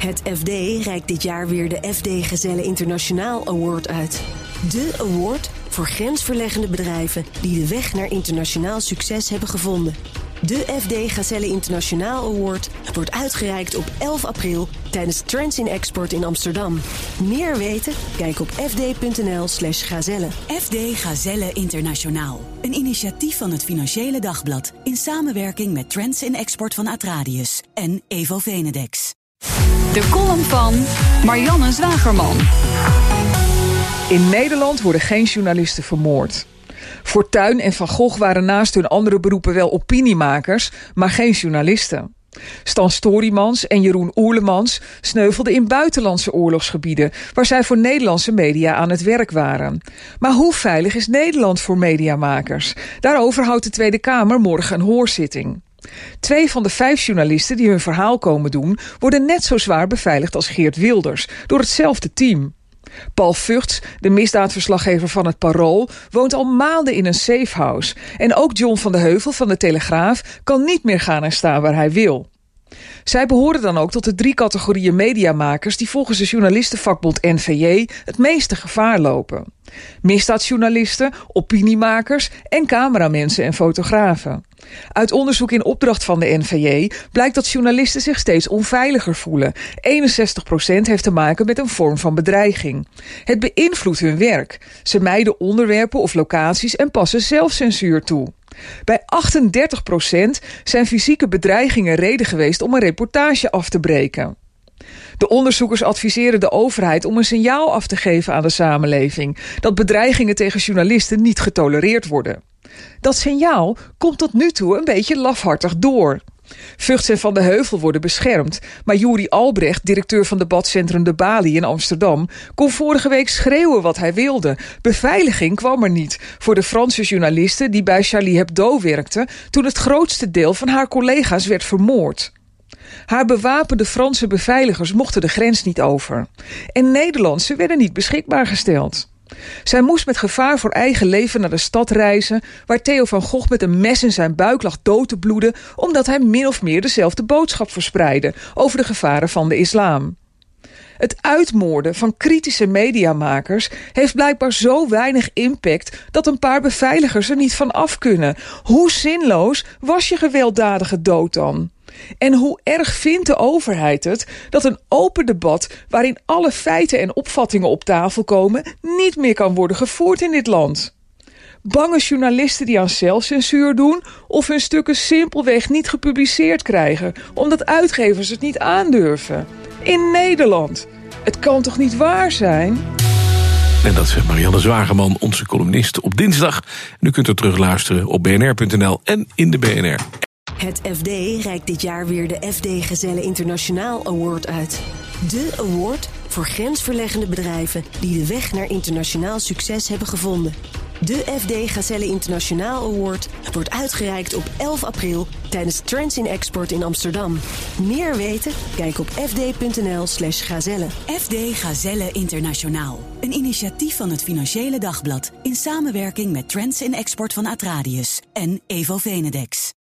Het FD reikt dit jaar weer de FD Gezelle Internationaal Award uit. De award voor grensverleggende bedrijven die de weg naar internationaal succes hebben gevonden. De FD Gazelle Internationaal Award wordt uitgereikt op 11 april tijdens Trends in Export in Amsterdam. Meer weten? Kijk op fd.nl/slash gazelle. FD Gazelle Internationaal. Een initiatief van het Financiële Dagblad in samenwerking met Trends in Export van Atradius en Evo Venedex. De column van Marianne Zwagerman. In Nederland worden geen journalisten vermoord. Fortuyn en Van Gogh waren naast hun andere beroepen wel opiniemakers, maar geen journalisten. Stan Storymans en Jeroen Oerlemans sneuvelden in buitenlandse oorlogsgebieden, waar zij voor Nederlandse media aan het werk waren. Maar hoe veilig is Nederland voor mediamakers? Daarover houdt de Tweede Kamer morgen een hoorzitting. Twee van de vijf journalisten die hun verhaal komen doen, worden net zo zwaar beveiligd als Geert Wilders, door hetzelfde team. Paul Vugts, de misdaadverslaggever van het Parool, woont al maanden in een safehouse. En ook John van de Heuvel van de Telegraaf kan niet meer gaan en staan waar hij wil. Zij behoren dan ook tot de drie categorieën mediamakers die volgens de journalistenvakbond NVJ het meeste gevaar lopen. Misdaadjournalisten, opiniemakers en cameramensen en fotografen. Uit onderzoek in opdracht van de NVJ blijkt dat journalisten zich steeds onveiliger voelen. 61% heeft te maken met een vorm van bedreiging. Het beïnvloedt hun werk. Ze mijden onderwerpen of locaties en passen zelfcensuur toe. Bij 38% zijn fysieke bedreigingen reden geweest om een reportage af te breken. De onderzoekers adviseren de overheid om een signaal af te geven aan de samenleving dat bedreigingen tegen journalisten niet getolereerd worden. Dat signaal komt tot nu toe een beetje lafhartig door. En Van de Heuvel worden beschermd. Maar Juri Albrecht, directeur van debatcentrum De Bali in Amsterdam... kon vorige week schreeuwen wat hij wilde. Beveiliging kwam er niet voor de Franse journaliste... die bij Charlie Hebdo werkte... toen het grootste deel van haar collega's werd vermoord. Haar bewapende Franse beveiligers mochten de grens niet over. En Nederlandse werden niet beschikbaar gesteld. Zij moest met gevaar voor eigen leven naar de stad reizen... waar Theo van Gogh met een mes in zijn buik lag dood te bloeden... omdat hij min of meer dezelfde boodschap verspreidde... over de gevaren van de islam. Het uitmoorden van kritische mediamakers heeft blijkbaar zo weinig impact dat een paar beveiligers er niet van af kunnen. Hoe zinloos was je gewelddadige dood dan? En hoe erg vindt de overheid het dat een open debat waarin alle feiten en opvattingen op tafel komen niet meer kan worden gevoerd in dit land? Bange journalisten die aan zelfcensuur doen of hun stukken simpelweg niet gepubliceerd krijgen omdat uitgevers het niet aandurven. In Nederland. Het kan toch niet waar zijn? En dat zegt Marianne Zwageman, onze columnist, op dinsdag. En u kunt er terugluisteren op bnr.nl en in de BNR. Het FD reikt dit jaar weer de FD Gezelle Internationaal Award uit. De award voor grensverleggende bedrijven die de weg naar internationaal succes hebben gevonden. De FD Gazelle Internationaal Award wordt uitgereikt op 11 april tijdens Trends in Export in Amsterdam. Meer weten? Kijk op fd.nl/slash gazelle. FD Gazelle Internationaal. Een initiatief van het Financiële Dagblad in samenwerking met Trends in Export van Atradius en Evo Venedex.